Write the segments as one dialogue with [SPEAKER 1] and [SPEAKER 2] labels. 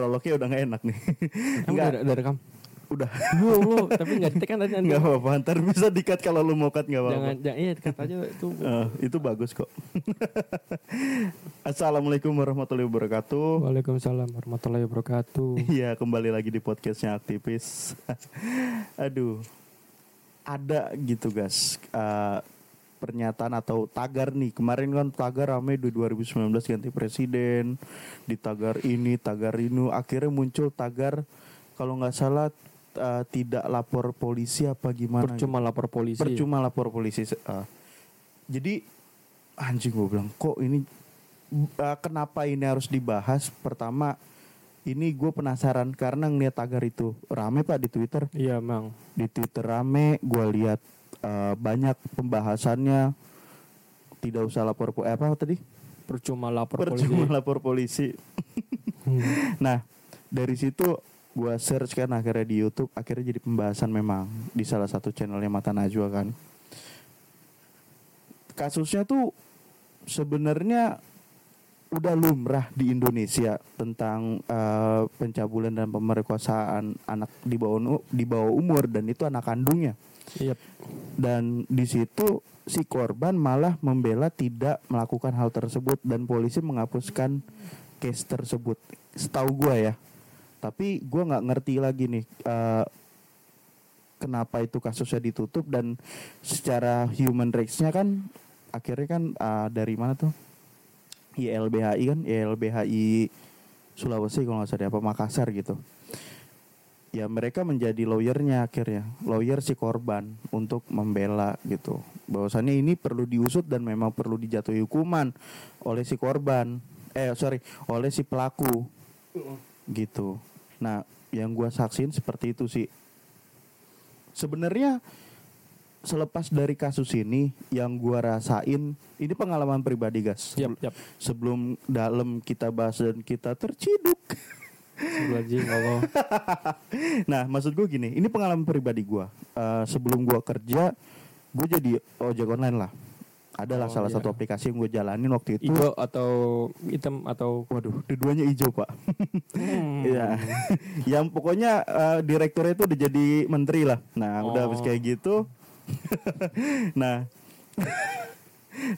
[SPEAKER 1] prolognya udah nggak enak nih. Enggak,
[SPEAKER 2] udah, udah rekam?
[SPEAKER 1] udah.
[SPEAKER 2] Lu, lu, tapi di kan tadi nanti.
[SPEAKER 1] Nggak apa-apa, ntar bisa dikat kalau lu mau cut nggak apa-apa.
[SPEAKER 2] Jangan, jangan, iya kata aja itu.
[SPEAKER 1] Eh, itu bagus kok. Assalamualaikum warahmatullahi wabarakatuh.
[SPEAKER 2] Waalaikumsalam warahmatullahi wabarakatuh.
[SPEAKER 1] Iya, kembali lagi di podcastnya aktivis. Aduh, ada gitu guys. eh, pernyataan atau tagar nih. Kemarin kan tagar rame di 2019 ganti presiden. Di tagar ini, tagar ini. Akhirnya muncul tagar kalau nggak salah eh, tidak lapor polisi apa gimana. gitu.
[SPEAKER 2] Percuma lapor polisi.
[SPEAKER 1] Percuma lapor polisi. eh. jadi anjing gue bilang kok ini eh, kenapa ini harus dibahas? Pertama ini gue penasaran karena ngeliat tagar itu rame pak di Twitter.
[SPEAKER 2] Iya, Mang.
[SPEAKER 1] Di Twitter rame, gue lihat eh, banyak pembahasannya. Tidak usah lapor po- eh, apa tadi?
[SPEAKER 2] Percuma lapor
[SPEAKER 1] Percuma
[SPEAKER 2] polisi.
[SPEAKER 1] lapor polisi.
[SPEAKER 2] Hmm.
[SPEAKER 1] Nah dari situ gue search kan akhirnya di YouTube akhirnya jadi pembahasan memang di salah satu channelnya Mata Najwa kan. Kasusnya tuh sebenarnya udah lumrah di Indonesia tentang eh, pencabulan dan pemerkosaan anak di bawah di bawah umur dan itu anak kandungnya.
[SPEAKER 2] Iya.
[SPEAKER 1] Dan di situ si korban malah membela tidak melakukan hal tersebut dan polisi menghapuskan case tersebut. Setahu gua ya. Tapi gua nggak ngerti lagi nih eh, kenapa itu kasusnya ditutup dan secara human rights-nya kan akhirnya kan eh, dari mana tuh? YLBHI kan, YLBHI Sulawesi kalau nggak salah apa Makassar gitu ya mereka menjadi lawyernya akhirnya. Lawyer si korban untuk membela gitu. Bahwasannya ini perlu diusut dan memang perlu dijatuhi hukuman oleh si korban. Eh sorry oleh si pelaku. Gitu. Nah yang gua saksin seperti itu sih. Sebenarnya selepas dari kasus ini yang gua rasain ini pengalaman pribadi guys.
[SPEAKER 2] Yap, yap.
[SPEAKER 1] sebelum dalam kita bahas dan kita terciduk
[SPEAKER 2] Allah.
[SPEAKER 1] nah, maksud gue gini, ini pengalaman pribadi gue. Eh, sebelum gue kerja, gue jadi ojek online lah. Adalah
[SPEAKER 2] Oh,
[SPEAKER 1] salah
[SPEAKER 2] iya.
[SPEAKER 1] satu aplikasi yang gue jalanin waktu itu.
[SPEAKER 2] Hijau atau hitam atau
[SPEAKER 1] Waduh, keduanya hijau pak.
[SPEAKER 2] Hmm.
[SPEAKER 1] Iya. yang pokoknya eh, direkturnya itu udah jadi menteri lah. Nah, udah habis
[SPEAKER 2] Oh.
[SPEAKER 1] kayak gitu. nah,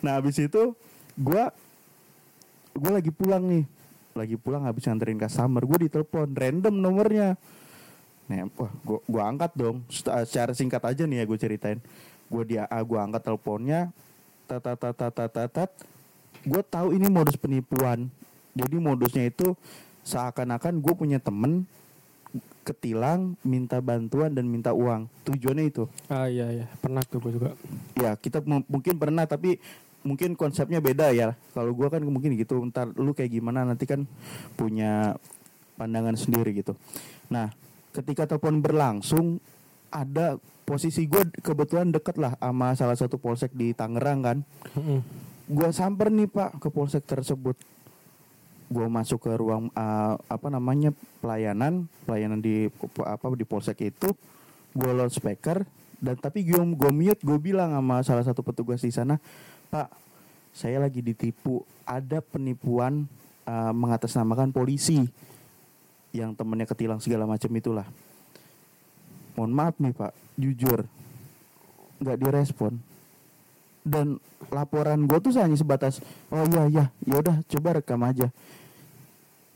[SPEAKER 1] nah habis itu gue gue lagi pulang nih, lagi pulang habis nganterin customer, gue ditelepon random nomornya. Nah, wah, gue angkat dong. Seca- Secara singkat aja nih ya gue ceritain. Gue dia, ah, gue angkat teleponnya, tat tat tat tat tat tat, tat. Gue tahu ini modus penipuan. Jadi modusnya itu seakan-akan gue punya temen ketilang, minta bantuan dan minta uang. Tujuannya itu.
[SPEAKER 2] Ah iya iya, pernah tuh gue juga.
[SPEAKER 1] Ya kita mungkin pernah tapi mungkin konsepnya beda ya. Kalau gua kan mungkin gitu. Ntar lu kayak gimana nanti kan punya pandangan sendiri gitu. Nah, ketika telepon berlangsung ada posisi gue kebetulan deket lah sama salah satu polsek di Tangerang kan. Gua samper nih pak ke polsek tersebut. Gua masuk ke ruang uh, apa namanya pelayanan, pelayanan di apa di polsek itu. Gua loudspeaker dan tapi gue gue mute gue bilang sama salah satu petugas di sana, Pak, saya lagi ditipu. Ada penipuan uh, mengatasnamakan polisi yang temennya ketilang segala macam itulah. Mohon maaf nih Pak, jujur nggak direspon. Dan laporan gue tuh hanya sebatas oh iya iya ya udah coba rekam aja.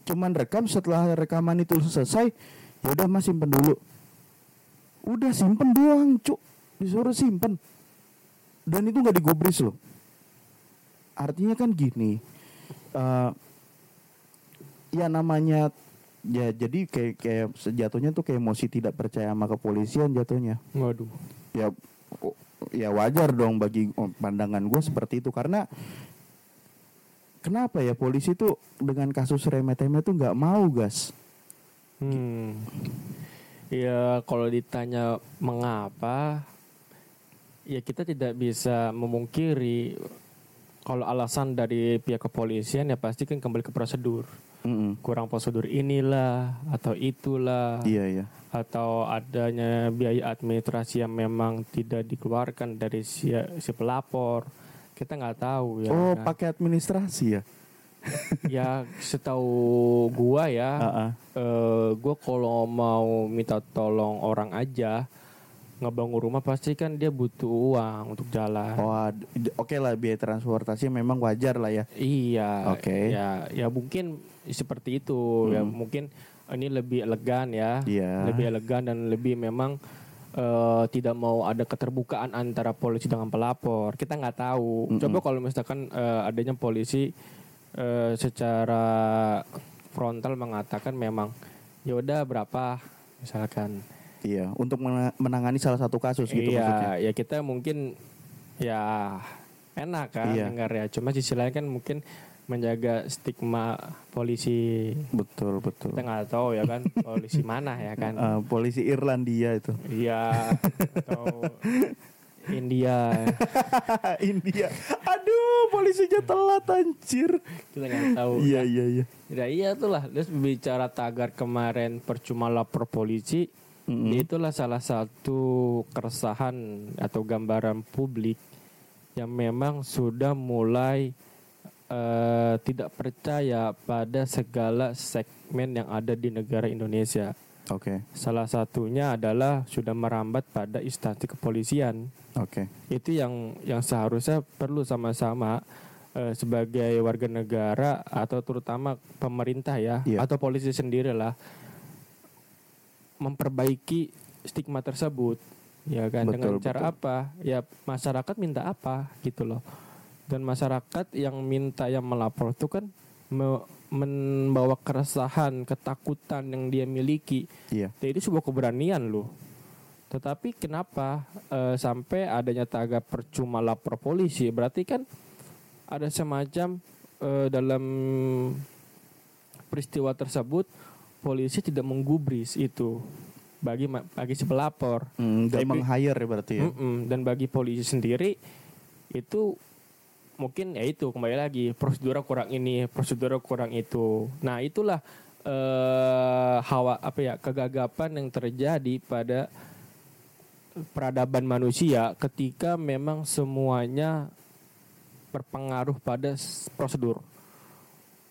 [SPEAKER 1] Cuman rekam setelah rekaman itu selesai ya udah mas simpen dulu. Udah simpen doang cuk. Disuruh simpen. Dan itu nggak digubris loh artinya kan gini eh ya namanya ya jadi kayak kayak sejatuhnya tuh kayak emosi tidak percaya sama kepolisian jatuhnya
[SPEAKER 2] Waduh.
[SPEAKER 1] ya ya wajar dong bagi pandangan gue seperti itu karena kenapa ya polisi tuh dengan kasus remeh-temeh tuh nggak mau gas
[SPEAKER 2] Hmm. Ya kalau ditanya mengapa, ya kita tidak bisa memungkiri kalau alasan dari pihak kepolisian ya pasti kan kembali ke prosedur.
[SPEAKER 1] Mm-mm.
[SPEAKER 2] Kurang prosedur inilah atau itulah
[SPEAKER 1] iya iya
[SPEAKER 2] atau adanya biaya administrasi yang memang tidak dikeluarkan dari si, si pelapor kita nggak tahu ya.
[SPEAKER 1] oh,
[SPEAKER 2] Nah,
[SPEAKER 1] pakai administrasi ya?
[SPEAKER 2] ya setahu gua ya,
[SPEAKER 1] Heeh.
[SPEAKER 2] eh gua kalau mau minta tolong orang aja ngebangun rumah pasti kan dia butuh uang untuk jalan.
[SPEAKER 1] D- oke lah biaya transportasi memang wajar lah ya.
[SPEAKER 2] Iya.
[SPEAKER 1] Oke.
[SPEAKER 2] Ya, ya mungkin seperti itu. Ya
[SPEAKER 1] Hmm.
[SPEAKER 2] mungkin ini lebih elegan ya.
[SPEAKER 1] Iya.
[SPEAKER 2] Lebih elegan dan lebih memang eh, tidak mau ada keterbukaan antara polisi dengan pelapor. Kita nggak tahu.
[SPEAKER 1] Mm-mm.
[SPEAKER 2] Coba kalau misalkan eh, adanya polisi eh, secara frontal mengatakan memang ya udah berapa misalkan.
[SPEAKER 1] Iya, untuk mena- menangani salah satu kasus gitu maksudnya.
[SPEAKER 2] iya, ya kita mungkin ya enak kan
[SPEAKER 1] Iya.
[SPEAKER 2] dengar ya. Cuma sisi lain kan mungkin menjaga stigma polisi
[SPEAKER 1] Betul, betul.
[SPEAKER 2] kita nggak tahu ya kan polisi mana ya kan.
[SPEAKER 1] Eh, polisi Irlandia itu.
[SPEAKER 2] Iya atau India
[SPEAKER 1] India. Aduh, polisinya telat anjir.
[SPEAKER 2] kita nggak tahu.
[SPEAKER 1] Iya, iya, iya.
[SPEAKER 2] Ya iya itulah. Terus bicara tagar kemarin percuma lapor polisi.
[SPEAKER 1] Mm-mm.
[SPEAKER 2] Itulah salah satu keresahan atau gambaran publik yang memang sudah mulai eh, tidak percaya pada segala segmen yang ada di negara Indonesia.
[SPEAKER 1] Oke,
[SPEAKER 2] Salah satunya adalah sudah merambat pada instansi kepolisian.
[SPEAKER 1] oke.
[SPEAKER 2] Itu yang yang seharusnya perlu sama-sama eh, sebagai warga negara atau terutama pemerintah ya
[SPEAKER 1] Iya.
[SPEAKER 2] atau polisi sendiri lah memperbaiki stigma tersebut ya kan dengan
[SPEAKER 1] Betul,
[SPEAKER 2] cara
[SPEAKER 1] betul.
[SPEAKER 2] apa ya masyarakat minta apa gitu loh dan masyarakat yang minta yang melapor itu kan me- membawa keresahan ketakutan yang dia miliki
[SPEAKER 1] Iya.
[SPEAKER 2] Ya, itu sebuah keberanian loh. Tetapi kenapa eh, sampai adanya tagar percuma lapor polisi? Berarti kan ada semacam eh, dalam peristiwa tersebut polisi tidak menggubris itu bagi bagi si pelapor.
[SPEAKER 1] Mm,
[SPEAKER 2] Tapi-
[SPEAKER 1] meng-hire berarti ya.
[SPEAKER 2] Mm-mm. Dan bagi polisi sendiri itu mungkin ya itu kembali lagi prosedur kurang ini, prosedur kurang itu. Nah itulah eh, hawa apa ya kegagapan yang terjadi pada peradaban manusia ketika memang semuanya berpengaruh pada prosedur.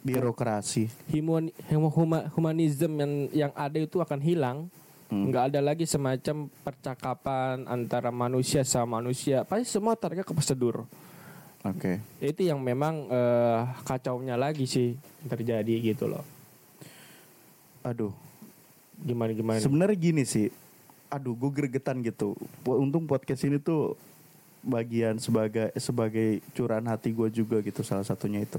[SPEAKER 1] Birokrasi.
[SPEAKER 2] Human, huma- humanism yang yang ada itu akan hilang
[SPEAKER 1] Mm.
[SPEAKER 2] nggak ada lagi semacam percakapan antara manusia sama manusia pasti semua tarik ke prosedur
[SPEAKER 1] Oke.
[SPEAKER 2] itu yang memang eh, kacaunya lagi sih terjadi gitu loh
[SPEAKER 1] Aduh,
[SPEAKER 2] gimana gimana
[SPEAKER 1] sebenarnya gini sih. Aduh, gue gregetan gitu. Untung podcast ini tuh bagian sebagai sebagai curahan hati gue juga gitu salah satunya itu.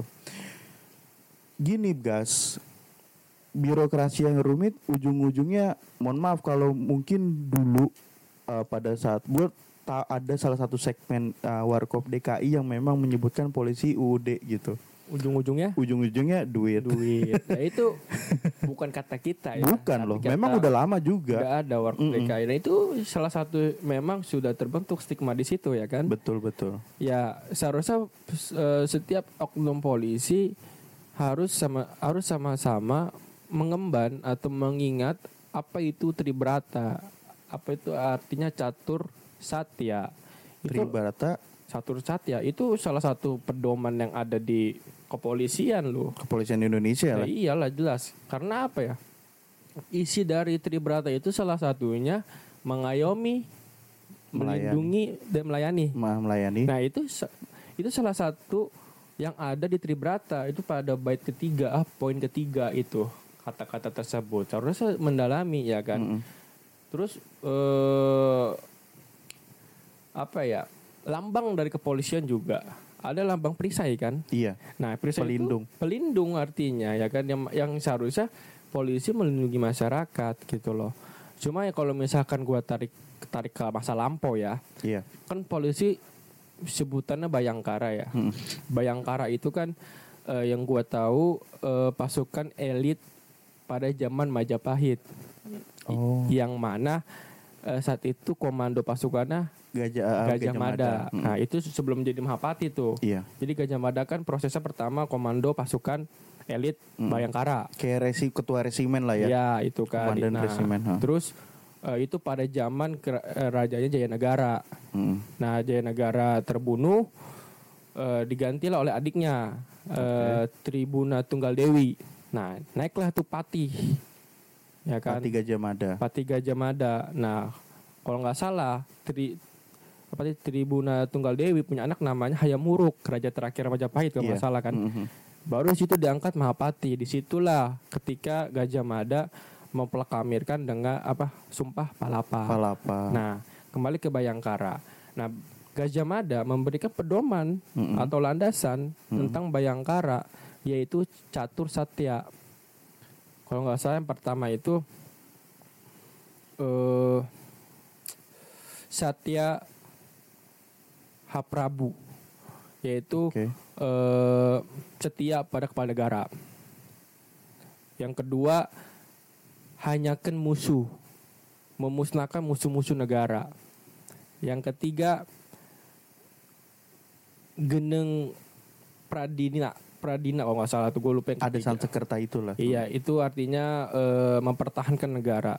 [SPEAKER 1] Gini, gas. Birokrasi yang rumit ujung-ujungnya mohon maaf kalau mungkin dulu uh, pada saat gue tak ada salah satu segmen uh, Warkop DKI yang memang menyebutkan polisi UUD gitu.
[SPEAKER 2] ujung-ujungnya
[SPEAKER 1] Ujung-ujungnya duit.
[SPEAKER 2] duit nah, itu bukan kata kita ya
[SPEAKER 1] Bukan
[SPEAKER 2] tapi
[SPEAKER 1] loh,
[SPEAKER 2] kata-
[SPEAKER 1] memang udah lama juga.
[SPEAKER 2] nggak ada work
[SPEAKER 1] Mm-mm.
[SPEAKER 2] DKI nah itu salah satu memang sudah terbentuk stigma di situ ya kan
[SPEAKER 1] Betul betul.
[SPEAKER 2] ya seharusnya eh, setiap oknum polisi harus sama harus sama-sama mengemban atau mengingat apa itu tribrata. Apa itu artinya catur satya? Itu
[SPEAKER 1] Tribrata?
[SPEAKER 2] catur satya. Itu salah satu pedoman yang ada di kepolisian loh
[SPEAKER 1] kepolisian Indonesia
[SPEAKER 2] Ya
[SPEAKER 1] lah.
[SPEAKER 2] iyalah jelas. Karena apa ya? Isi dari tribrata itu salah satunya mengayomi
[SPEAKER 1] Melayani.
[SPEAKER 2] melindungi dan melayani.
[SPEAKER 1] Ma- melayani.
[SPEAKER 2] Nah itu itu salah satu yang ada di Tribrata itu pada bait ketiga ah poin ketiga itu kata-kata tersebut seharusnya mendalami ya kan.
[SPEAKER 1] Mm-mm.
[SPEAKER 2] Terus eh apa ya lambang dari kepolisian juga ada lambang perisai kan.
[SPEAKER 1] Iya,
[SPEAKER 2] Nah perisai
[SPEAKER 1] Pelindung.
[SPEAKER 2] itu pelindung artinya ya kan yang yang seharusnya polisi melindungi masyarakat gitu loh. Cuma ya kalau misalkan gua tarik tarik ke masa lampau ya
[SPEAKER 1] iya.
[SPEAKER 2] kan polisi sebutannya Bayangkara ya.
[SPEAKER 1] Mm-mm.
[SPEAKER 2] Bayangkara itu kan eh, yang gua tahu eh, pasukan elit pada zaman Majapahit.
[SPEAKER 1] Oh.
[SPEAKER 2] Yang mana eh, saat itu komando pasukannya
[SPEAKER 1] Gajah, ah,
[SPEAKER 2] Gajah Mada.
[SPEAKER 1] Mm.
[SPEAKER 2] Nah, itu sebelum jadi Mahapati tuh.
[SPEAKER 1] Iya.
[SPEAKER 2] Jadi Gajah Mada kan prosesnya pertama komando pasukan elit
[SPEAKER 1] Mm.
[SPEAKER 2] Bayangkara.
[SPEAKER 1] Kayak resi ketua resimen lah ya.
[SPEAKER 2] Ya, itu kan.
[SPEAKER 1] Komandan
[SPEAKER 2] Nah,
[SPEAKER 1] resimen. ha.
[SPEAKER 2] Terus eh, itu pada zaman eh, rajanya Jayanegara.
[SPEAKER 1] Mm.
[SPEAKER 2] Nah, Jayanegara terbunuh, eh, digantilah oleh adiknya eh, Tribuna Tunggal Dewi. Nah, naiklah tuh Pati. Ya kan?
[SPEAKER 1] Pati Gajah Mada.
[SPEAKER 2] Pati Gajah Mada. Nah, kalau nggak salah, Tri apa sih Tribuna Tunggal Dewi punya anak namanya Hayam Wuruk, raja terakhir Majapahit kalau nggak
[SPEAKER 1] Iya.
[SPEAKER 2] salah kan.
[SPEAKER 1] Mhm.
[SPEAKER 2] Baru di situ diangkat Mahapati. Di situlah ketika Gajah Mada mempelakamirkan dengan apa sumpah palapa.
[SPEAKER 1] Palapa.
[SPEAKER 2] Nah, kembali ke Bayangkara. Nah, Gajah Mada memberikan pedoman
[SPEAKER 1] Mm-mm.
[SPEAKER 2] atau landasan tentang Bayangkara yaitu catur satya. Kalau nggak salah yang pertama itu eh Satya Haprabu yaitu
[SPEAKER 1] Oke.
[SPEAKER 2] eh, setia pada kepala negara. Yang kedua, hanyakan musuh, memusnahkan musuh-musuh negara. Yang ketiga, geneng pradina, pradina kalau nggak salah tuh gue lupa yang
[SPEAKER 1] Ada. Sansekerta itulah.
[SPEAKER 2] Iya, itu artinya eh, mempertahankan negara.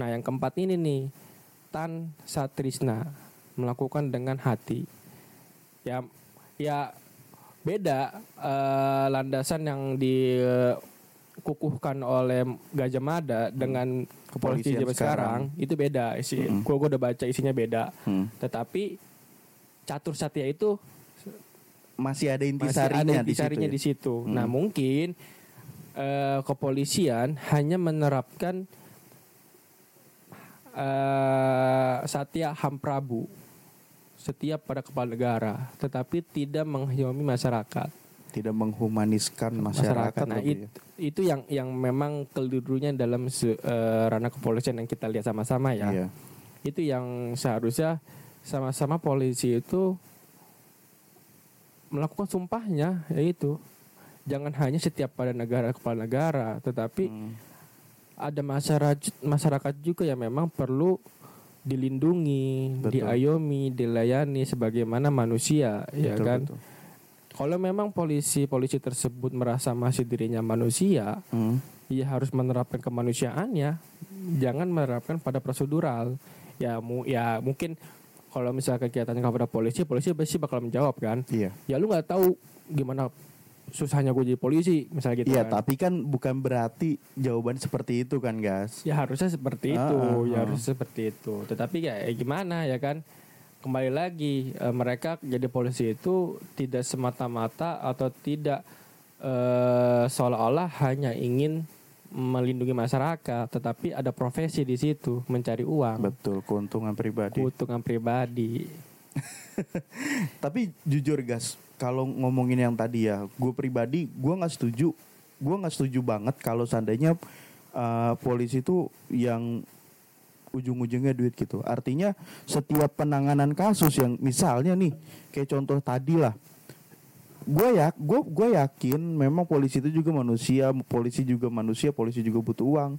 [SPEAKER 2] Nah, yang keempat ini nih, tan satrisna melakukan dengan hati. Ya, ya beda eh, landasan yang dikukuhkan oleh Gajah Mada dengan kepolisian zaman sekarang. itu beda isi. Gua, gua udah baca isinya beda.
[SPEAKER 1] Hmm.
[SPEAKER 2] Tetapi catur satya itu
[SPEAKER 1] Masih ada
[SPEAKER 2] masih
[SPEAKER 1] intisarinya,
[SPEAKER 2] ada intisarinya
[SPEAKER 1] di
[SPEAKER 2] di situ. Nah mungkin eh, kepolisian hanya menerapkan eh, Satya Ham Prabu setiap pada kepala negara, tetapi tidak menghayami masyarakat.
[SPEAKER 1] Tidak menghumaniskan masyarakat.
[SPEAKER 2] Nah
[SPEAKER 1] lebih
[SPEAKER 2] itu,
[SPEAKER 1] ya.
[SPEAKER 2] itu yang yang memang kelirunya dalam se- eh, ranah kepolisian yang kita lihat sama-sama ya.
[SPEAKER 1] Iya.
[SPEAKER 2] Itu yang seharusnya sama-sama polisi itu melakukan sumpahnya yaitu jangan hanya setiap pada negara kepala negara tetapi
[SPEAKER 1] Hmm.
[SPEAKER 2] ada masyarakat masyarakat juga yang memang perlu dilindungi,
[SPEAKER 1] Betul.
[SPEAKER 2] diayomi, dilayani sebagaimana manusia ya
[SPEAKER 1] Betul,
[SPEAKER 2] kan.
[SPEAKER 1] betul.
[SPEAKER 2] Kalau memang polisi-polisi tersebut merasa masih dirinya manusia,
[SPEAKER 1] Hmm.
[SPEAKER 2] ia harus menerapkan kemanusiaannya, jangan menerapkan pada prosedural. Ya mu ya mungkin kalau misalnya kegiatannya kepada polisi, polisi pasti bakal menjawab kan.
[SPEAKER 1] Iya.
[SPEAKER 2] Ya lu nggak tahu gimana susahnya gue jadi polisi, misalnya gitu
[SPEAKER 1] Iya,
[SPEAKER 2] kan.
[SPEAKER 1] tapi kan bukan berarti jawaban seperti itu kan, guys.
[SPEAKER 2] Ya harusnya seperti
[SPEAKER 1] Ah,
[SPEAKER 2] itu,
[SPEAKER 1] ah,
[SPEAKER 2] ya
[SPEAKER 1] ah.
[SPEAKER 2] harusnya seperti itu. Tetapi ya, ya gimana ya kan? Kembali lagi eh, mereka jadi polisi itu tidak semata-mata atau tidak eh, seolah-olah hanya ingin melindungi masyarakat, tetapi ada profesi di situ mencari uang,
[SPEAKER 1] Betul, keuntungan pribadi.
[SPEAKER 2] keuntungan pribadi.
[SPEAKER 1] Tapi jujur guys, kalau ngomongin yang tadi ya, gue pribadi gue nggak setuju, gue nggak setuju banget kalau seandainya uh, polisi itu yang ujung-ujungnya duit gitu. Artinya setiap penanganan kasus yang misalnya nih, kayak contoh tadi lah, gue ya, gue gue yakin memang polisi itu juga manusia, polisi juga manusia, polisi juga butuh uang.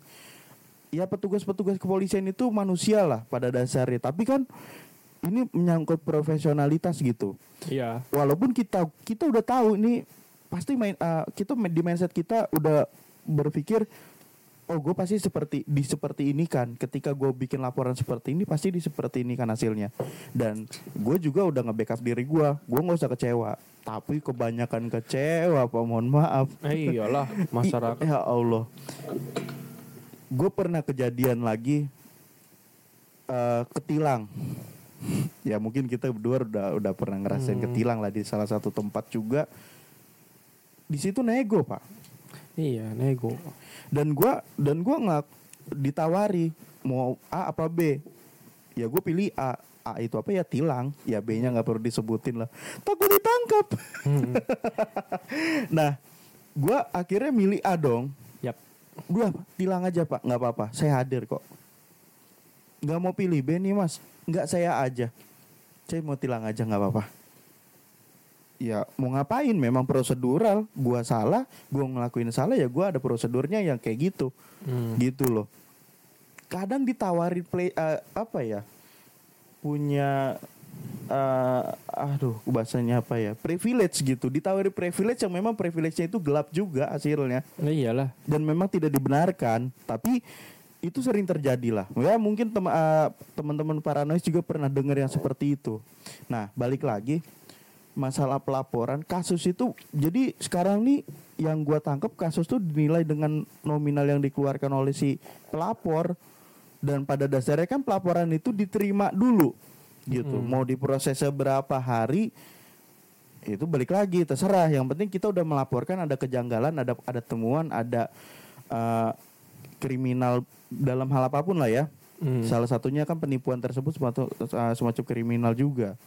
[SPEAKER 1] Ya petugas-petugas kepolisian itu manusia lah pada dasarnya, tapi kan ini menyangkut profesionalitas gitu
[SPEAKER 2] Iya,
[SPEAKER 1] walaupun kita kita udah tahu ini pasti main uh, kita di mindset kita udah berpikir oh gue pasti seperti di seperti ini kan. Ketika gue bikin laporan seperti ini pasti di seperti ini kan hasilnya. Dan gue juga udah nge-backup diri gue gue nggak usah kecewa. Tapi kebanyakan kecewa pak. Mohon maaf.
[SPEAKER 2] Eh, iyalah masyarakat.
[SPEAKER 1] Ya Allah. Gue pernah kejadian lagi eh, ketilang. Ya mungkin kita berdua udah udah pernah ngerasain
[SPEAKER 2] Hmm.
[SPEAKER 1] ketilang lah di salah satu tempat juga. Di situ nego pak
[SPEAKER 2] Iya, nego.
[SPEAKER 1] dan gua dan gua nggak ditawari mau A apa B. Ya gue pilih A. A itu apa ya? Tilang. Ya B nya nggak perlu disebutin lah. Takut ditangkap.
[SPEAKER 2] Hmm.
[SPEAKER 1] nah gua akhirnya milih A dong.
[SPEAKER 2] Yap.
[SPEAKER 1] Udah tilang aja pak. Nggak apa-apa. Saya hadir kok. Nggak mau pilih B nih mas. Nggak saya aja. Saya mau tilang aja nggak apa-apa ya mau ngapain? Memang prosedural. Gua salah gua ngelakuin salah ya gua ada prosedurnya yang kayak gitu.
[SPEAKER 2] Hmm.
[SPEAKER 1] gitu loh. Kadang ditawarin play eh, apa ya? Punya eh, aduh bahasanya apa ya? Privilege gitu. Ditawarin privilege yang memang privilege-nya itu gelap juga hasilnya.
[SPEAKER 2] Nah, iyalah.
[SPEAKER 1] dan memang tidak dibenarkan. Tapi itu sering terjadi lah ya mungkin tem- eh, teman-teman paranoid juga pernah dengar yang seperti itu. Nah balik lagi masalah pelaporan kasus itu jadi sekarang nih yang gua tangkap kasus tuh dinilai dengan nominal yang dikeluarkan oleh si pelapor. Dan pada dasarnya kan pelaporan itu diterima dulu gitu.
[SPEAKER 2] Mm.
[SPEAKER 1] mau diproses seberapa hari itu balik lagi terserah. Yang penting kita udah melaporkan ada kejanggalan ada ada temuan ada eh, kriminal dalam hal apa pun lah ya.
[SPEAKER 2] Hmm.
[SPEAKER 1] Salah satunya kan penipuan tersebut semacam, uh, semacam kriminal juga,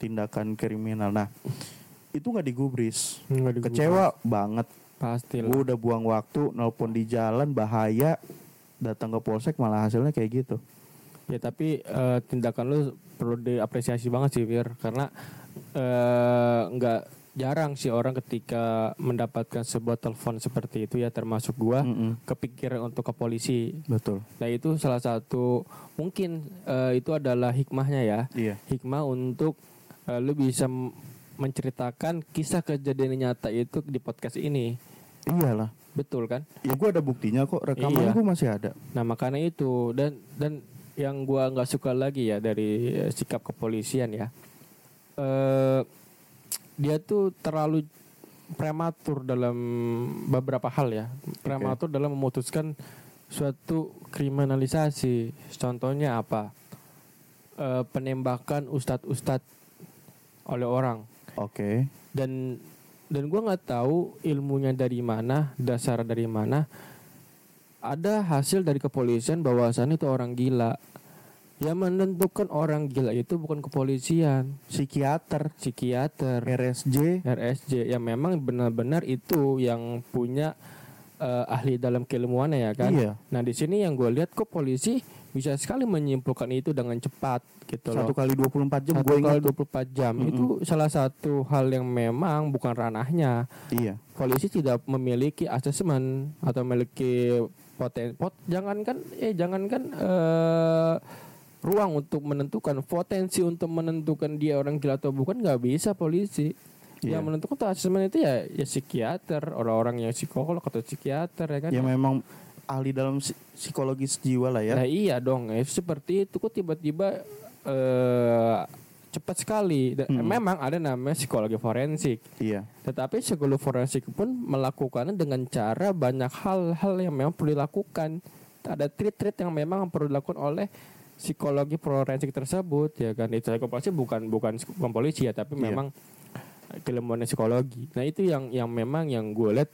[SPEAKER 1] tindakan kriminal. Nah, itu nggak digubris,
[SPEAKER 2] Nggak digubris.
[SPEAKER 1] kecewa banget.
[SPEAKER 2] Pasti
[SPEAKER 1] Gue udah buang waktu, nelpon di jalan bahaya, datang ke polsek malah hasilnya kayak gitu.
[SPEAKER 2] Ya tapi eh, tindakan lu perlu diapresiasi banget sih Fir karena eh, nggak jarang sih orang ketika mendapatkan sebuah telepon seperti itu ya termasuk gua
[SPEAKER 1] Mm-mm,
[SPEAKER 2] kepikiran untuk ke polisi.
[SPEAKER 1] betul.
[SPEAKER 2] Nah itu salah satu mungkin eh, itu adalah hikmahnya ya
[SPEAKER 1] Iya.
[SPEAKER 2] hikmah untuk eh, lu bisa menceritakan kisah kejadian nyata itu di podcast ini
[SPEAKER 1] Iyalah.
[SPEAKER 2] betul kan?
[SPEAKER 1] Ya gue ada buktinya kok, rekaman
[SPEAKER 2] Iya.
[SPEAKER 1] gue masih ada.
[SPEAKER 2] Nah makanya itu dan dan yang gua nggak suka lagi ya dari eh, sikap kepolisian ya, eh dia tuh terlalu prematur dalam beberapa hal ya, prematur dalam memutuskan suatu kriminalisasi. Contohnya apa? Eh, penembakan ustadz-ustadz oleh orang.
[SPEAKER 1] Oke.
[SPEAKER 2] dan dan gua nggak tahu ilmunya dari mana dasar dari mana. Ada hasil dari kepolisian bahwasannya itu orang gila. Yang menentukan orang gila itu bukan kepolisian.
[SPEAKER 1] Psikiater,
[SPEAKER 2] psikiater.
[SPEAKER 1] RSJ,
[SPEAKER 2] RSJ yang memang benar-benar itu yang punya eh, ahli dalam keilmuannya ya kan?
[SPEAKER 1] Iya.
[SPEAKER 2] nah di sini yang gue lihat kok polisi bisa sekali menyimpulkan itu dengan cepat gitu loh
[SPEAKER 1] satu kali 24 jam
[SPEAKER 2] satu kali
[SPEAKER 1] ingat.
[SPEAKER 2] 24 jam
[SPEAKER 1] Mm-mm.
[SPEAKER 2] itu salah satu hal yang memang bukan ranahnya
[SPEAKER 1] Iya.
[SPEAKER 2] polisi tidak memiliki asesmen atau memiliki poten pot jangankan eh jangankan eh, ruang untuk menentukan potensi untuk menentukan dia orang gila atau bukan nggak bisa polisi
[SPEAKER 1] Iya.
[SPEAKER 2] yang menentukan tuh asesmen itu ya ya psikiater orang-orang yang psikolog atau psikiater ya kan
[SPEAKER 1] Ya memang ahli dalam psi- psikologis jiwa lah ya.
[SPEAKER 2] Nah iya dong, eh, seperti itu kok tiba-tiba eh cepat sekali.
[SPEAKER 1] Hmm.
[SPEAKER 2] Memang ada namanya psikologi forensik,
[SPEAKER 1] Iya.
[SPEAKER 2] tetapi psikologi forensik pun melakukannya dengan cara banyak hal-hal yang memang perlu dilakukan. Ada trik-trik yang memang perlu dilakukan oleh psikologi forensik tersebut ya kan. Itu psikologi bukan bukan bukan polisi ya, tapi
[SPEAKER 1] Iya.
[SPEAKER 2] memang keilmuan psikologi. Nah itu yang yang memang yang gue lihat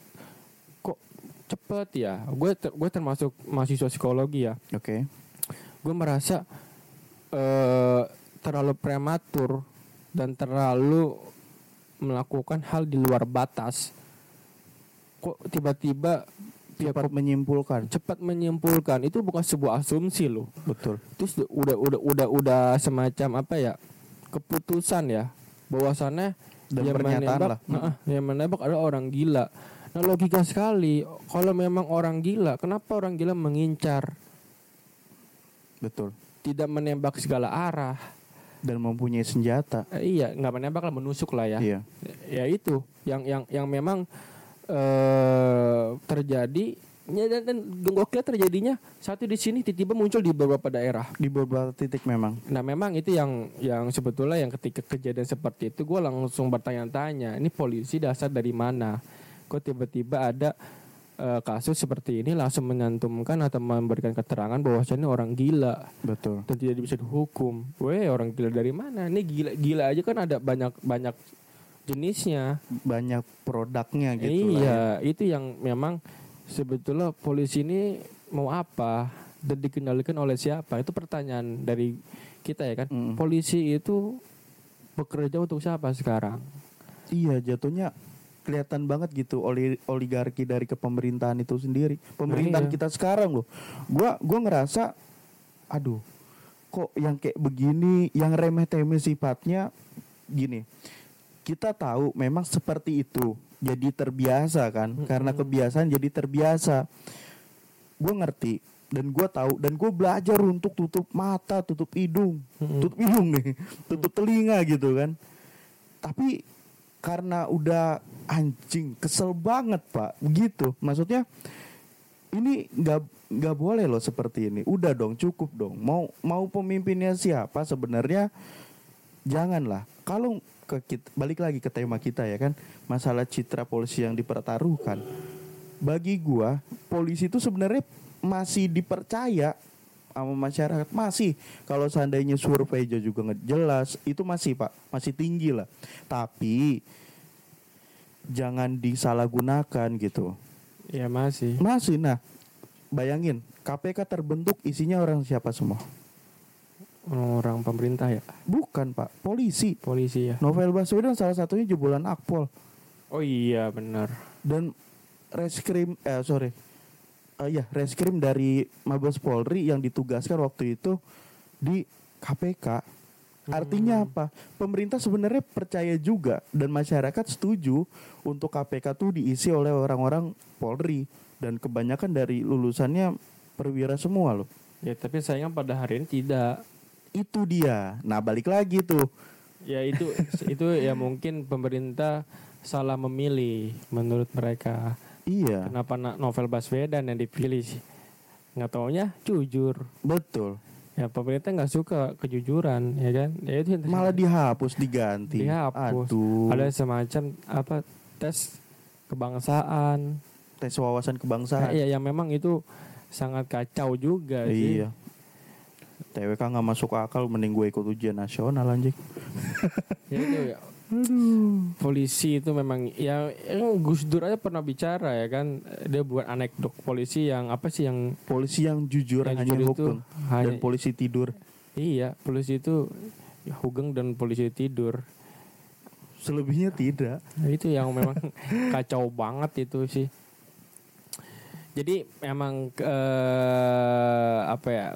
[SPEAKER 2] cepet ya. Gue ter- gue termasuk mahasiswa psikologi ya
[SPEAKER 1] Oke.
[SPEAKER 2] gue merasa eh terlalu prematur dan terlalu melakukan hal di luar batas. Kok tiba-tiba
[SPEAKER 1] Cepat menyimpulkan.
[SPEAKER 2] cepat menyimpulkan itu bukan sebuah asumsi loh.
[SPEAKER 1] Betul.
[SPEAKER 2] Terus udah udah udah udah semacam apa ya keputusan ya bahwasannya
[SPEAKER 1] Dan
[SPEAKER 2] yang
[SPEAKER 1] pernyataan
[SPEAKER 2] menembak,
[SPEAKER 1] lah.
[SPEAKER 2] Heeh, yang menembak adalah orang gila. Nah logika sekali kalau memang orang gila, kenapa orang gila mengincar,
[SPEAKER 1] Betul.
[SPEAKER 2] tidak menembak segala arah?
[SPEAKER 1] Dan mempunyai senjata.
[SPEAKER 2] Eh, iya, nggak menembak lah, menusuk lah ya.
[SPEAKER 1] Iya.
[SPEAKER 2] Ya itu, yang yang yang memang eh terjadi. Ya, dan, dan gokil terjadinya satu di sini tiba-tiba muncul di beberapa daerah.
[SPEAKER 1] Di beberapa titik memang.
[SPEAKER 2] Nah memang itu yang yang sebetulnya yang ketika kejadian seperti itu gue langsung bertanya-tanya ini polisi dasar dari mana? Kok tiba-tiba ada eh, kasus seperti ini langsung menyantumkan atau memberikan keterangan bahwasanya orang gila
[SPEAKER 1] Betul.
[SPEAKER 2] dan tidak bisa dihukum. Weh orang gila dari mana? Ini gila gila aja kan ada banyak banyak jenisnya.
[SPEAKER 1] Banyak produknya gitu lah ya.
[SPEAKER 2] iya itu yang memang sebetulnya polisi ini mau apa dan dikendalikan oleh siapa? Itu pertanyaan dari kita ya kan.
[SPEAKER 1] Mm.
[SPEAKER 2] Polisi itu bekerja untuk siapa sekarang?
[SPEAKER 1] Iya jatuhnya kelihatan banget gitu oli oligarki dari kepemerintahan itu sendiri. Pemerintahan
[SPEAKER 2] iya.
[SPEAKER 1] kita sekarang loh. Gua gua ngerasa aduh kok yang kayak begini yang remeh-temeh sifatnya gini. Kita tahu memang seperti itu. Jadi terbiasa kan
[SPEAKER 2] Mm-mm.
[SPEAKER 1] karena kebiasaan jadi terbiasa. Gue ngerti dan gue tahu dan gue belajar untuk tutup mata, tutup hidung,
[SPEAKER 2] Mm-mm.
[SPEAKER 1] tutup hidung nih, tutup telinga gitu kan. Tapi karena udah anjing kesel banget pak. Begitu maksudnya ini nggak nggak boleh loh seperti ini. Udah dong cukup dong. Mau mau pemimpinnya siapa sebenarnya? Janganlah. Kalau ke kita, balik lagi ke tema kita ya kan masalah citra polisi yang dipertaruhkan. Bagi gua polisi itu sebenarnya masih dipercaya sama masyarakat. Masih. Kalau seandainya survei juga nggak jelas itu masih pak. Masih tinggi lah. Tapi jangan disalahgunakan gitu.
[SPEAKER 2] Ya masih.
[SPEAKER 1] masih. Nah bayangin KPK terbentuk isinya orang siapa semua?
[SPEAKER 2] Orang pemerintah ya,
[SPEAKER 1] bukan pak. Polisi.
[SPEAKER 2] Polisi ya.
[SPEAKER 1] Novel Baswedan salah satunya jebolan Akpol.
[SPEAKER 2] Oh iya benar.
[SPEAKER 1] dan reskrim eh sorry Eh, ya reskrim dari Mabes Polri yang ditugaskan waktu itu di KPK artinya
[SPEAKER 2] Hmm.
[SPEAKER 1] apa pemerintah sebenarnya percaya juga dan masyarakat setuju untuk KPK tuh diisi oleh orang-orang Polri dan kebanyakan dari lulusannya perwira semua loh
[SPEAKER 2] Ya tapi sayang pada hari ini tidak.
[SPEAKER 1] itu dia nah balik lagi tuh
[SPEAKER 2] Ya itu itu ya mungkin pemerintah salah memilih menurut mereka.
[SPEAKER 1] Iya
[SPEAKER 2] Kenapa na- novel Baswedan yang dipilih sih? Nggak taunya jujur.
[SPEAKER 1] betul
[SPEAKER 2] Ya pemerintah nggak suka kejujuran ya kan? Ya itu yang-
[SPEAKER 1] malah dihapus diganti
[SPEAKER 2] Dihapus.
[SPEAKER 1] aduh
[SPEAKER 2] ada semacam apa tes kebangsaan.
[SPEAKER 1] tes wawasan
[SPEAKER 2] Nah,
[SPEAKER 1] kebangsaan
[SPEAKER 2] ya yang memang itu sangat kacau juga sih.
[SPEAKER 1] Iya. TWK nggak masuk akal mending gue ikut ujian nasional anjing.
[SPEAKER 2] Ya itu ya. Polisi itu memang ya Gus Dur aja pernah bicara ya kan dia buat anekdot polisi yang apa sih yang
[SPEAKER 1] Polisi yang jujur
[SPEAKER 2] yang
[SPEAKER 1] hanya
[SPEAKER 2] jujur itu
[SPEAKER 1] hukum
[SPEAKER 2] hanya
[SPEAKER 1] dan polisi tidur.
[SPEAKER 2] iya polisi itu ya, hugeng dan polisi tidur
[SPEAKER 1] Selebihnya tidak.
[SPEAKER 2] Nah, itu yang memang kacau banget itu sih jadi memang eh, apa ya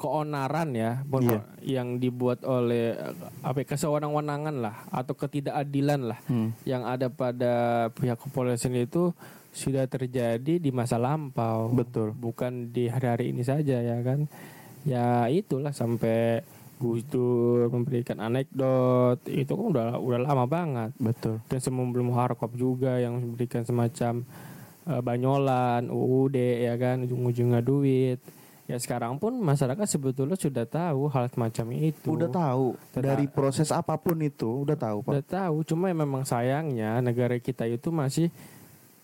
[SPEAKER 2] keonaran ya
[SPEAKER 1] Iya.
[SPEAKER 2] yang dibuat oleh eh, apa ya, kesewenang-wenangan lah atau ketidakadilan lah
[SPEAKER 1] Hmm.
[SPEAKER 2] yang ada pada pihak kepolisian itu sudah terjadi di masa lampau
[SPEAKER 1] Betul.
[SPEAKER 2] bukan di hari-hari ini saja ya kan ya itulah sampai Gus Dur memberikan anekdot itu kan udah udah lama banget
[SPEAKER 1] Betul.
[SPEAKER 2] dan sebelum Harkop juga yang memberikan semacam eh, banyolan UUD ya kan ujung-ujungnya duit ya sekarang pun masyarakat sebetulnya sudah tahu hal semacam itu
[SPEAKER 1] Udah tahu
[SPEAKER 2] Teta-
[SPEAKER 1] dari proses apa pun itu udah tahu pak.
[SPEAKER 2] udah tahu cuma memang sayangnya negara kita itu masih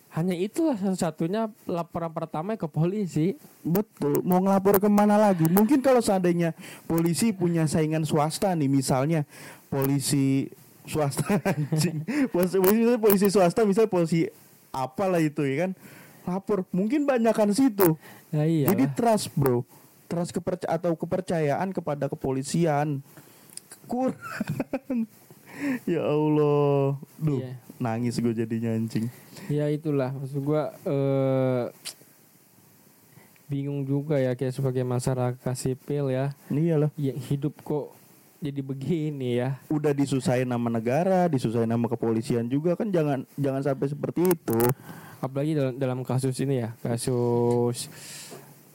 [SPEAKER 2] hanya itulah satu-satunya laporan pertama ke polisi
[SPEAKER 1] Betul. Mau ngelapor ke mana lagi? Mungkin kalau seandainya polisi punya saingan swasta nih, misalnya polisi swasta anjing. Polisi, polisi, polisi swasta misalnya polisi apalah itu ya kan. Lapor. Mungkin banyakkan situ.
[SPEAKER 2] ya iya
[SPEAKER 1] Jadi trust bro, trust kepercayaan atau kepercayaan kepada kepolisian kurang. ya Allah, duh
[SPEAKER 2] Iya.
[SPEAKER 1] nangis gue jadinya anjing.
[SPEAKER 2] ya itulah maksud gua eh, bingung juga ya kayak sebagai masyarakat sipil ya
[SPEAKER 1] Iyalah,
[SPEAKER 2] yang hidup kok jadi begini ya
[SPEAKER 1] udah disusahin nama negara, disusahin nama kepolisian juga kan jangan jangan sampai seperti itu.
[SPEAKER 2] Apalagi dalam, dalam kasus ini ya kasus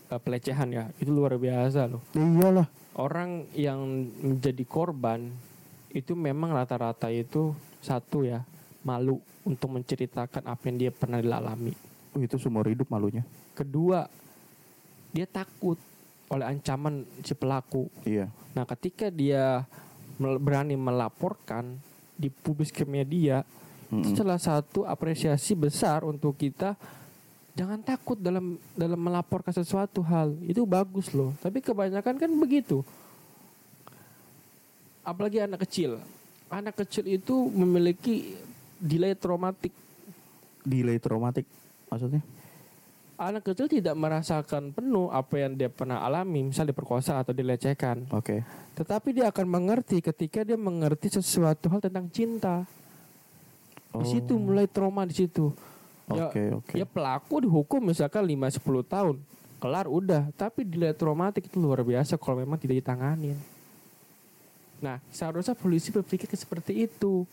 [SPEAKER 2] eh, pelecehan ya itu luar biasa loh.
[SPEAKER 1] Iyalah,
[SPEAKER 2] orang yang menjadi korban itu memang rata-rata itu satu ya malu untuk menceritakan apa yang dia pernah dialami.
[SPEAKER 1] Oh, itu seumur hidup malunya.
[SPEAKER 2] kedua dia takut oleh ancaman si pelaku.
[SPEAKER 1] Iya,
[SPEAKER 2] nah ketika dia berani melaporkan dipublis ke media itu
[SPEAKER 1] Mm-mm.
[SPEAKER 2] salah satu apresiasi besar untuk kita. Jangan takut dalam dalam melaporkan sesuatu hal. Itu bagus loh. Tapi kebanyakan kan begitu. Apalagi anak kecil. Anak kecil itu memiliki delay traumatik.
[SPEAKER 1] Delay traumatik maksudnya.
[SPEAKER 2] anak kecil tidak merasakan penuh apa yang dia pernah alami misal diperkosa atau dilecehkan.
[SPEAKER 1] Oke.
[SPEAKER 2] tetapi dia akan mengerti ketika dia mengerti sesuatu hal tentang cinta di situ mulai trauma di situ Ya-
[SPEAKER 1] Oke, oke.
[SPEAKER 2] Ya pelaku dihukum misalkan 5-10 tahun. Kelar udah. Tapi delay traumatik itu luar biasa kalau memang tidak ditanganin. Nah seharusnya polisi berpikir seperti itu.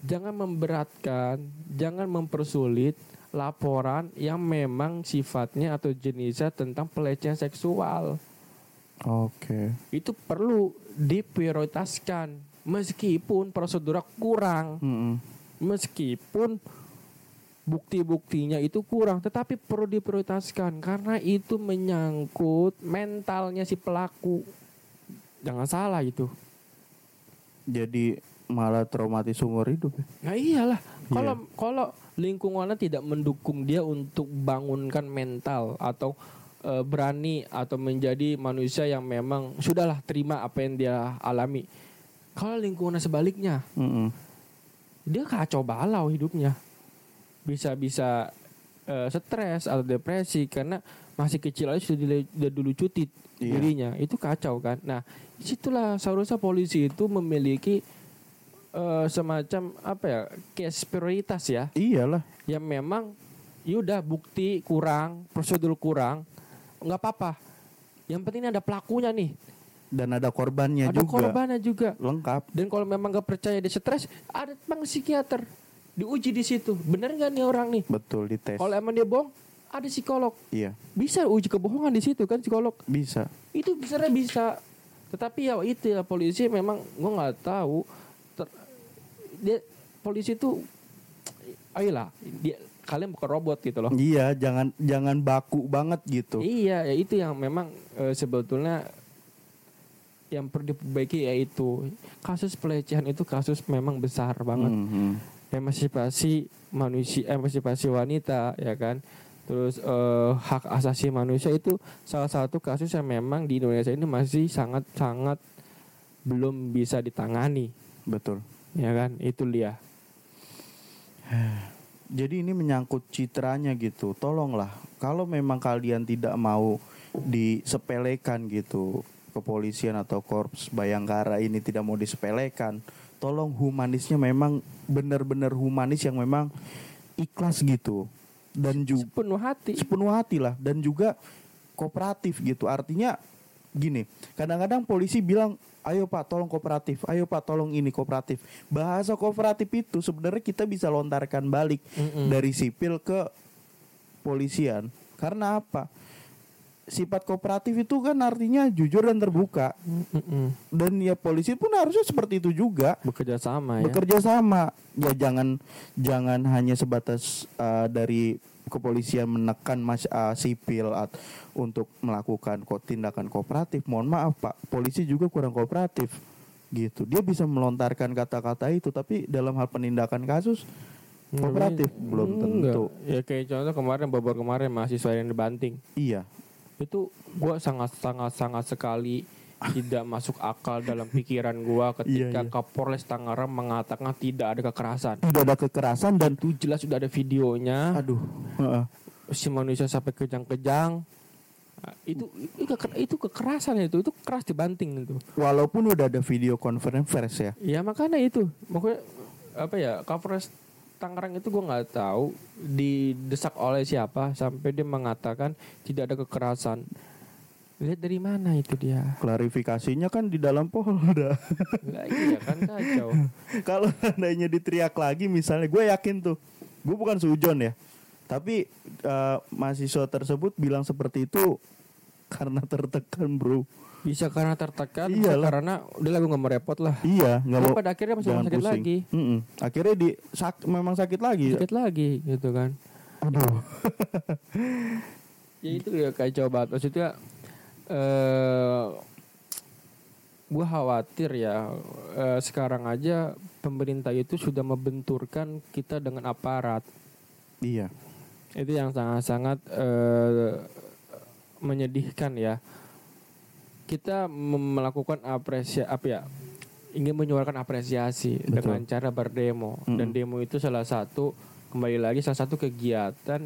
[SPEAKER 2] Jangan memberatkan, jangan mempersulit laporan yang memang sifatnya atau jenisnya tentang pelecehan seksual.
[SPEAKER 1] Oke.
[SPEAKER 2] Itu perlu diprioritaskan meskipun prosedurnya kurang
[SPEAKER 1] Mm-mm.
[SPEAKER 2] Meskipun bukti-buktinya itu kurang tetapi perlu diprioritaskan karena itu menyangkut mentalnya si pelaku jangan salah itu
[SPEAKER 1] jadi malah traumatis umur hidup ya.
[SPEAKER 2] Nah iyalah, kalau kalau lingkungannya tidak mendukung dia untuk bangunkan mental atau eh, berani atau menjadi manusia yang memang sudahlah terima apa yang dia alami. Kalau lingkungannya sebaliknya,
[SPEAKER 1] Mm-mm.
[SPEAKER 2] Dia kacau balau hidupnya. Bisa-bisa eh, stres atau depresi karena masih kecil aja sudah, dile- sudah dulu cuti
[SPEAKER 1] Iya.
[SPEAKER 2] dirinya. Itu kacau kan. Nah, di situlah seharusnya polisi itu memiliki eh, semacam apa ya case prioritas ya
[SPEAKER 1] Iyalah.
[SPEAKER 2] yang memang yaudah bukti kurang prosedur kurang nggak apa-apa yang penting ini ada pelakunya nih
[SPEAKER 1] Dan ada korbannya
[SPEAKER 2] ada
[SPEAKER 1] juga.
[SPEAKER 2] korbannya juga
[SPEAKER 1] Lengkap.
[SPEAKER 2] dan kalau memang nggak percaya dia stres ada bang psikiater diuji di situ bener nggak nih orang nih
[SPEAKER 1] Betul dites.
[SPEAKER 2] kalau emang dia bohong ada psikolog
[SPEAKER 1] Iya,
[SPEAKER 2] bisa uji kebohongan di situ kan psikolog
[SPEAKER 1] bisa.
[SPEAKER 2] itu sebenarnya bisa tetapi ya itu ya polisi memang gua nggak tahu ter- dia polisi itu ayolah dia kalian bukan robot gitu loh
[SPEAKER 1] Iya, jangan jangan baku banget gitu.
[SPEAKER 2] iya ya itu yang memang eh, sebetulnya yang perlu diperbaiki yaitu kasus pelecehan itu kasus memang besar banget
[SPEAKER 1] Mhm.
[SPEAKER 2] emansipasi manusia emansipasi wanita ya kan terus eh, hak asasi manusia itu salah satu kasus yang memang di Indonesia ini masih sangat sangat belum bisa ditangani
[SPEAKER 1] Betul.
[SPEAKER 2] ya kan itu dia
[SPEAKER 1] Jadi ini menyangkut citranya gitu. Tolonglah kalau memang kalian tidak mau disepelekan gitu kepolisian atau korps Bayangkara ini tidak mau disepelekan, tolong humanisnya memang benar-benar humanis yang memang ikhlas gitu dan juga
[SPEAKER 2] sepenuh hati
[SPEAKER 1] sepenuh hati lah dan juga kooperatif gitu. Artinya gini, kadang-kadang polisi bilang, "Ayo Pak, tolong kooperatif. Ayo Pak, tolong ini kooperatif." Bahasa kooperatif itu sebenarnya kita bisa lontarkan balik
[SPEAKER 2] Mm-mm.
[SPEAKER 1] dari sipil ke polisian. Karena apa? Sifat kooperatif itu kan artinya jujur dan terbuka.
[SPEAKER 2] Mm-mm.
[SPEAKER 1] Dan ya polisi pun harusnya seperti itu juga.
[SPEAKER 2] Bekerja sama ya.
[SPEAKER 1] Bekerja sama. Ya jangan jangan hanya sebatas uh, dari kepolisian menekan mas uh, sipil at- untuk melakukan ko- tindakan kooperatif. Mohon maaf pak. Polisi juga kurang kooperatif. Gitu. Dia bisa melontarkan kata-kata itu tapi dalam hal penindakan kasus kooperatif belum
[SPEAKER 2] Enggak.
[SPEAKER 1] tentu.
[SPEAKER 2] Ya kayak contoh kemarin beberapa kemarin mahasiswa yang dibanting.
[SPEAKER 1] Iya
[SPEAKER 2] itu gua sangat sangat sangat sekali tidak masuk akal dalam pikiran gua ketika
[SPEAKER 1] Iya, iya.
[SPEAKER 2] Kapolres Tangerang mengatakan tidak ada kekerasan.
[SPEAKER 1] tidak ada kekerasan dan
[SPEAKER 2] Itu jelas sudah ada videonya.
[SPEAKER 1] aduh heeh.
[SPEAKER 2] Si manusia sampai kejang-kejang. Nah, itu itu, itu kekerasan itu itu keras dibanting itu.
[SPEAKER 1] walaupun udah ada video conference ya
[SPEAKER 2] Ya makanya itu. Makanya apa ya Kapolres Tangerang itu gua nggak tahu didesak oleh siapa sampai dia mengatakan tidak ada kekerasan. Lihat dari mana itu dia?
[SPEAKER 1] klarifikasinya kan di dalam Polda
[SPEAKER 2] Enggak iya kan kacau.
[SPEAKER 1] kalau seandainya diteriak lagi misalnya gue yakin tuh gue bukan sujon ya tapi eh, mahasiswa tersebut bilang seperti itu karena tertekan bro
[SPEAKER 2] Bisa karena tertekan,
[SPEAKER 1] Iyalah.
[SPEAKER 2] karena udah lah gue nggak mau repot lah.
[SPEAKER 1] iya nggak
[SPEAKER 2] Tapi
[SPEAKER 1] mau
[SPEAKER 2] pada akhirnya masih sakit
[SPEAKER 1] pusing.
[SPEAKER 2] lagi,
[SPEAKER 1] Mm-mm. akhirnya di sak- memang sakit lagi
[SPEAKER 2] sakit lagi gitu kan.
[SPEAKER 1] aduh
[SPEAKER 2] Ya itu ya kacau banget. Maksudnya eh gue khawatir ya eh, sekarang aja pemerintah itu sudah membenturkan kita dengan aparat.
[SPEAKER 1] iya
[SPEAKER 2] Itu yang sangat-sangat eh, menyedihkan ya. Kita melakukan apresiasi apa ya? Ingin menyuarakan apresiasi
[SPEAKER 1] Betul.
[SPEAKER 2] dengan cara berdemo dan
[SPEAKER 1] Mm-mm.
[SPEAKER 2] demo itu salah satu kembali lagi salah satu kegiatan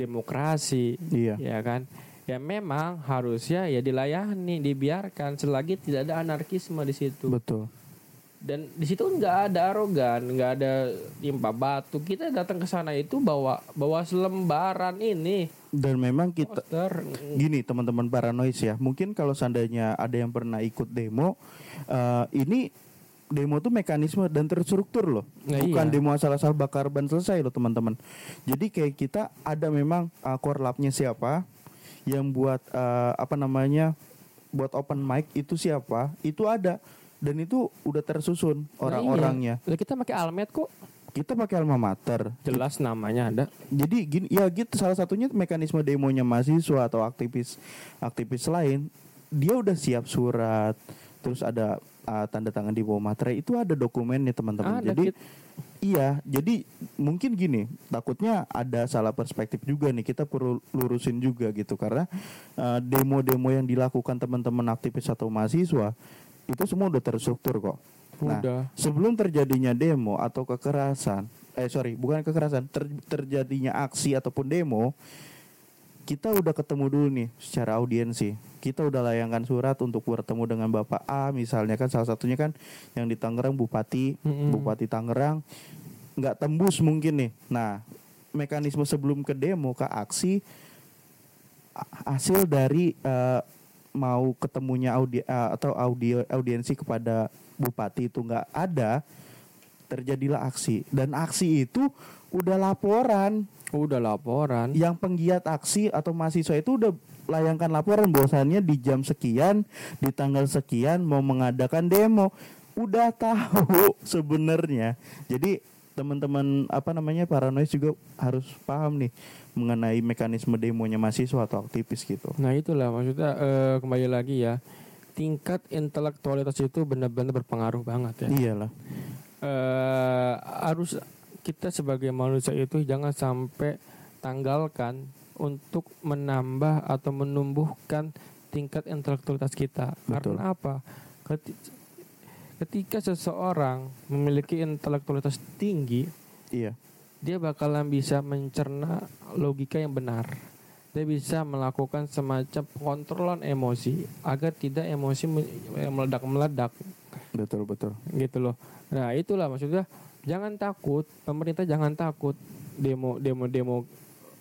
[SPEAKER 2] demokrasi
[SPEAKER 1] iya
[SPEAKER 2] ya kan ya memang harusnya ya dilayani dibiarkan selagi tidak ada anarkisme di situ
[SPEAKER 1] betul
[SPEAKER 2] dan di situ nggak ada arogan nggak ada timpa batu. Kita datang ke sana itu bawa bawa selembaran ini.
[SPEAKER 1] Dan memang kita
[SPEAKER 2] poster.
[SPEAKER 1] gini teman-teman paranoid ya. Mungkin kalau seandainya ada yang pernah ikut demo eh, ini demo tuh mekanisme dan terstruktur loh.
[SPEAKER 2] Nah,
[SPEAKER 1] bukan
[SPEAKER 2] iya.
[SPEAKER 1] demo asal-asal bakar ban selesai loh teman-teman. Jadi kayak kita ada memang uh, core lab-nya siapa yang buat eh, apa namanya buat open mic itu siapa itu ada dan itu udah tersusun
[SPEAKER 2] Nah,
[SPEAKER 1] orang-orangnya
[SPEAKER 2] iya. Lah, kita pakai almet kok
[SPEAKER 1] kita pakai alma mater
[SPEAKER 2] jelas namanya ada
[SPEAKER 1] jadi gini ya gitu salah satunya mekanisme demonya mahasiswa atau aktivis aktivis lain dia udah siap surat terus ada uh, tanda tangan di bawah materai itu ada dokumennya teman-teman.
[SPEAKER 2] Ada,
[SPEAKER 1] Jadi
[SPEAKER 2] Kit.
[SPEAKER 1] iya, jadi mungkin gini, takutnya ada salah perspektif juga nih. Kita perlu lurusin juga gitu karena uh, demo-demo yang dilakukan teman-teman aktivis atau mahasiswa itu semua udah terstruktur kok. Nah,
[SPEAKER 2] Udah.
[SPEAKER 1] sebelum terjadinya demo atau kekerasan, eh sorry, bukan kekerasan, ter- terjadinya aksi ataupun demo, kita udah ketemu dulu nih secara audiensi. Kita udah layangkan surat untuk bertemu dengan Bapak A, misalnya kan salah satunya kan yang di Tangerang Bupati,
[SPEAKER 2] Mm-mm.
[SPEAKER 1] Bupati Tangerang nggak tembus mungkin nih. Nah, mekanisme sebelum ke demo ke aksi hasil dari eh, mau ketemunya audi eh, atau audio audiensi kepada bupati itu nggak ada terjadilah aksi. Dan aksi itu udah laporan.
[SPEAKER 2] Udah laporan.
[SPEAKER 1] yang penggiat aksi atau mahasiswa itu udah layangkan laporan bahwasannya di jam sekian di tanggal sekian mau mengadakan demo. Udah tahu sebenarnya. Jadi teman-teman apa namanya paranoid juga harus paham nih mengenai mekanisme demonya mahasiswa atau aktivis gitu
[SPEAKER 2] Nah itulah maksudnya eh, kembali lagi ya tingkat intelektualitas itu benar-benar berpengaruh banget ya.
[SPEAKER 1] iyalah
[SPEAKER 2] eh harus kita sebagai manusia itu jangan sampai tanggalkan untuk menambah atau menumbuhkan tingkat intelektualitas kita.
[SPEAKER 1] Betul.
[SPEAKER 2] Karena apa? Keti- Ketika seseorang memiliki intelektualitas tinggi,
[SPEAKER 1] iya
[SPEAKER 2] dia bakalan bisa mencerna logika yang benar. Dia bisa melakukan semacam pengontrolan emosi agar tidak emosi me- meledak-meledak
[SPEAKER 1] betul betul
[SPEAKER 2] gitu loh. Nah itulah maksudnya jangan takut pemerintah jangan takut demo demo demo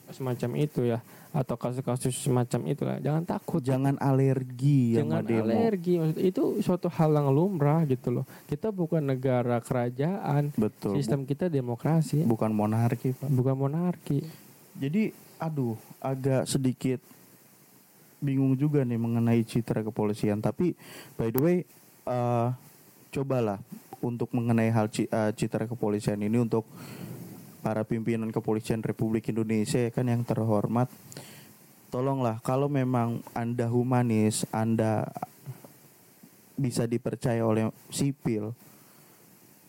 [SPEAKER 2] semacam itu ya atau kasus-kasus semacam itulah. Jangan takut.
[SPEAKER 1] Jangan alergi
[SPEAKER 2] jangan
[SPEAKER 1] sama demo.
[SPEAKER 2] alergi. Maksud- itu suatu hal yang lumrah gitu loh. Kita bukan negara kerajaan.
[SPEAKER 1] Betul.
[SPEAKER 2] Sistem kita demokrasi
[SPEAKER 1] Bu- bukan monarki pak.
[SPEAKER 2] Bukan monarki.
[SPEAKER 1] Jadi aduh agak sedikit bingung juga nih mengenai citra kepolisian. Tapi by the way eh, cobalah untuk mengenai hal eh, citra kepolisian ini untuk para pimpinan kepolisian Republik Indonesia ya kan yang terhormat. Tolonglah kalau memang Anda humanis, Anda bisa dipercaya oleh sipil,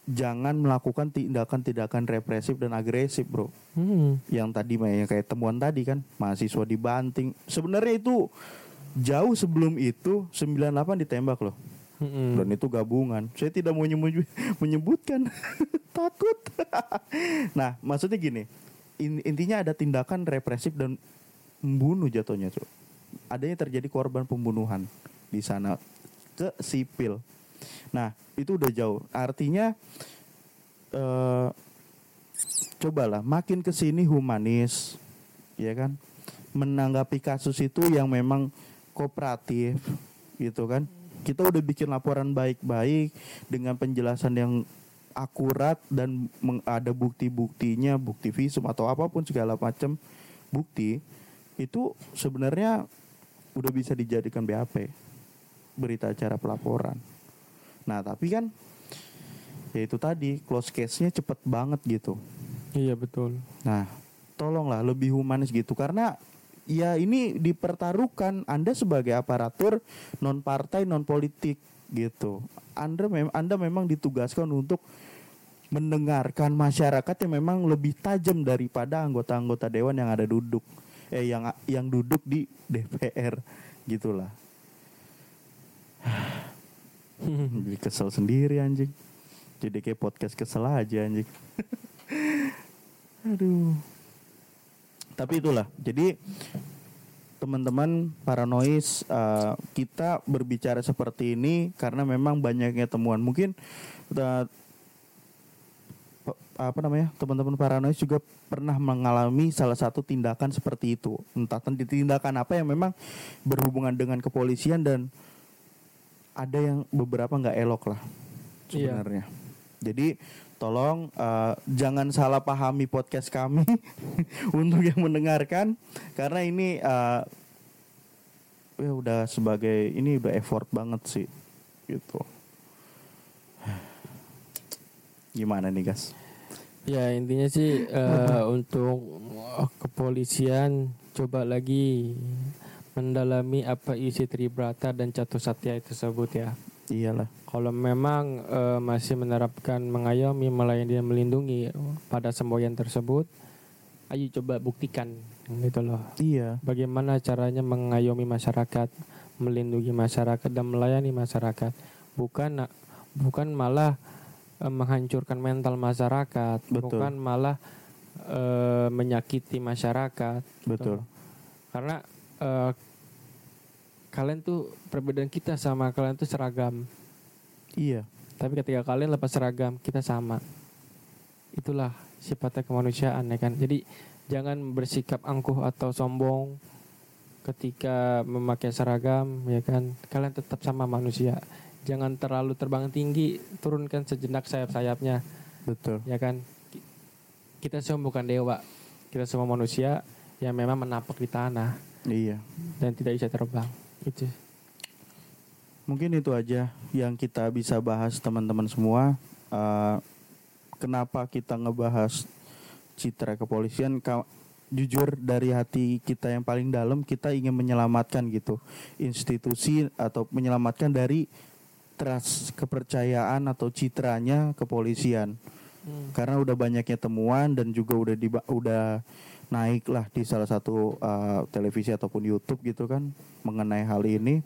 [SPEAKER 1] jangan melakukan tindakan-tindakan represif dan agresif, Bro
[SPEAKER 2] Hmm.
[SPEAKER 1] yang tadi kayak temuan tadi kan mahasiswa dibanting sebenarnya itu jauh sebelum itu 98 ditembak loh
[SPEAKER 2] Mm-mm.
[SPEAKER 1] dan itu gabungan. Saya tidak mau nyebut- menyebutkan. Takut. Nah maksudnya gini. In- intinya ada tindakan represif dan membunuh jatuhnya Cuk. adanya terjadi korban pembunuhan di sana ke sipil. Nah itu udah jauh. Artinya eh cobalah makin ke sini humanis ya kan? Menanggapi kasus itu yang memang kooperatif gitu kan kita udah bikin laporan baik-baik dengan penjelasan yang akurat dan ada bukti-buktinya bukti visum atau apa pun segala macam bukti itu sebenarnya udah bisa dijadikan BAP berita acara pelaporan. Nah tapi kan ya itu tadi close case-nya cepet banget gitu.
[SPEAKER 2] Iya betul.
[SPEAKER 1] Nah, tolonglah lebih humanis gitu. Karena ya ini dipertaruhkan Anda sebagai aparatur non partai non politik gitu. Anda mem Anda memang ditugaskan untuk mendengarkan masyarakat yang memang lebih tajam daripada anggota-anggota dewan yang ada duduk eh yang yang duduk di DPR gitulah. Jadi kesel sendiri anjing. Jadi kayak podcast kesel aja anjing. Aduh. Tapi itulah. Jadi teman-teman paranois eh, kita berbicara seperti ini karena memang banyaknya temuan. Mungkin pe- apa namanya teman-teman paranoid juga pernah mengalami salah satu tindakan seperti itu entah tindakan apa yang memang berhubungan dengan kepolisian dan ada yang beberapa nggak elok lah
[SPEAKER 2] Iya.
[SPEAKER 1] sebenarnya jadi tolong eh, jangan salah pahami podcast kami untuk yang mendengarkan. Karena ini eh, ya udah sebagai ini udah effort banget sih gitu. Gimana nih guys
[SPEAKER 2] Ya intinya sih eh, untuk kepolisian coba lagi mendalami apa isi Tribrata dan Catur Satya tersebut ya.
[SPEAKER 1] Iyalah.
[SPEAKER 2] Kalau memang eh, masih menerapkan mengayomi melayani dan melindungi pada semboyan tersebut, ayo coba buktikan gitu loh.
[SPEAKER 1] Iya.
[SPEAKER 2] Bagaimana caranya mengayomi masyarakat, melindungi masyarakat dan melayani masyarakat, bukan bukan malah eh, menghancurkan mental masyarakat,
[SPEAKER 1] Betul.
[SPEAKER 2] bukan malah eh, menyakiti masyarakat.
[SPEAKER 1] Betul.
[SPEAKER 2] Karena eh, kalian tuh perbedaan kita sama kalian tuh seragam.
[SPEAKER 1] Iya.
[SPEAKER 2] Tapi ketika kalian lepas seragam, kita sama. Itulah sifatnya kemanusiaan ya kan. Jadi jangan bersikap angkuh atau sombong ketika memakai seragam ya kan. Kalian tetap sama manusia. Jangan terlalu terbang tinggi, turunkan sejenak sayap-sayapnya
[SPEAKER 1] Betul.
[SPEAKER 2] ya kan. Ki- Kita semua bukan dewa. Kita semua manusia yang memang menapak di tanah
[SPEAKER 1] Iya.
[SPEAKER 2] dan tidak bisa terbang. Itu.
[SPEAKER 1] Mungkin itu aja yang kita bisa bahas teman-teman semua. Eh, kenapa kita ngebahas citra kepolisian? Ka- jujur dari hati kita yang paling dalam kita ingin menyelamatkan gitu institusi atau menyelamatkan dari trust kepercayaan atau citranya kepolisian karena udah banyaknya temuan dan juga udah diba- udah naik lah di salah satu uh, televisi ataupun YouTube gitu kan mengenai hal ini.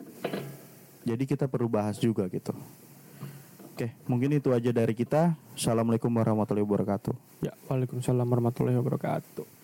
[SPEAKER 1] Jadi kita perlu bahas juga gitu. Oke mungkin itu aja dari kita. Assalamualaikum warahmatullahi wabarakatuh.
[SPEAKER 2] Ya, Waalaikumsalam warahmatullahi wabarakatuh.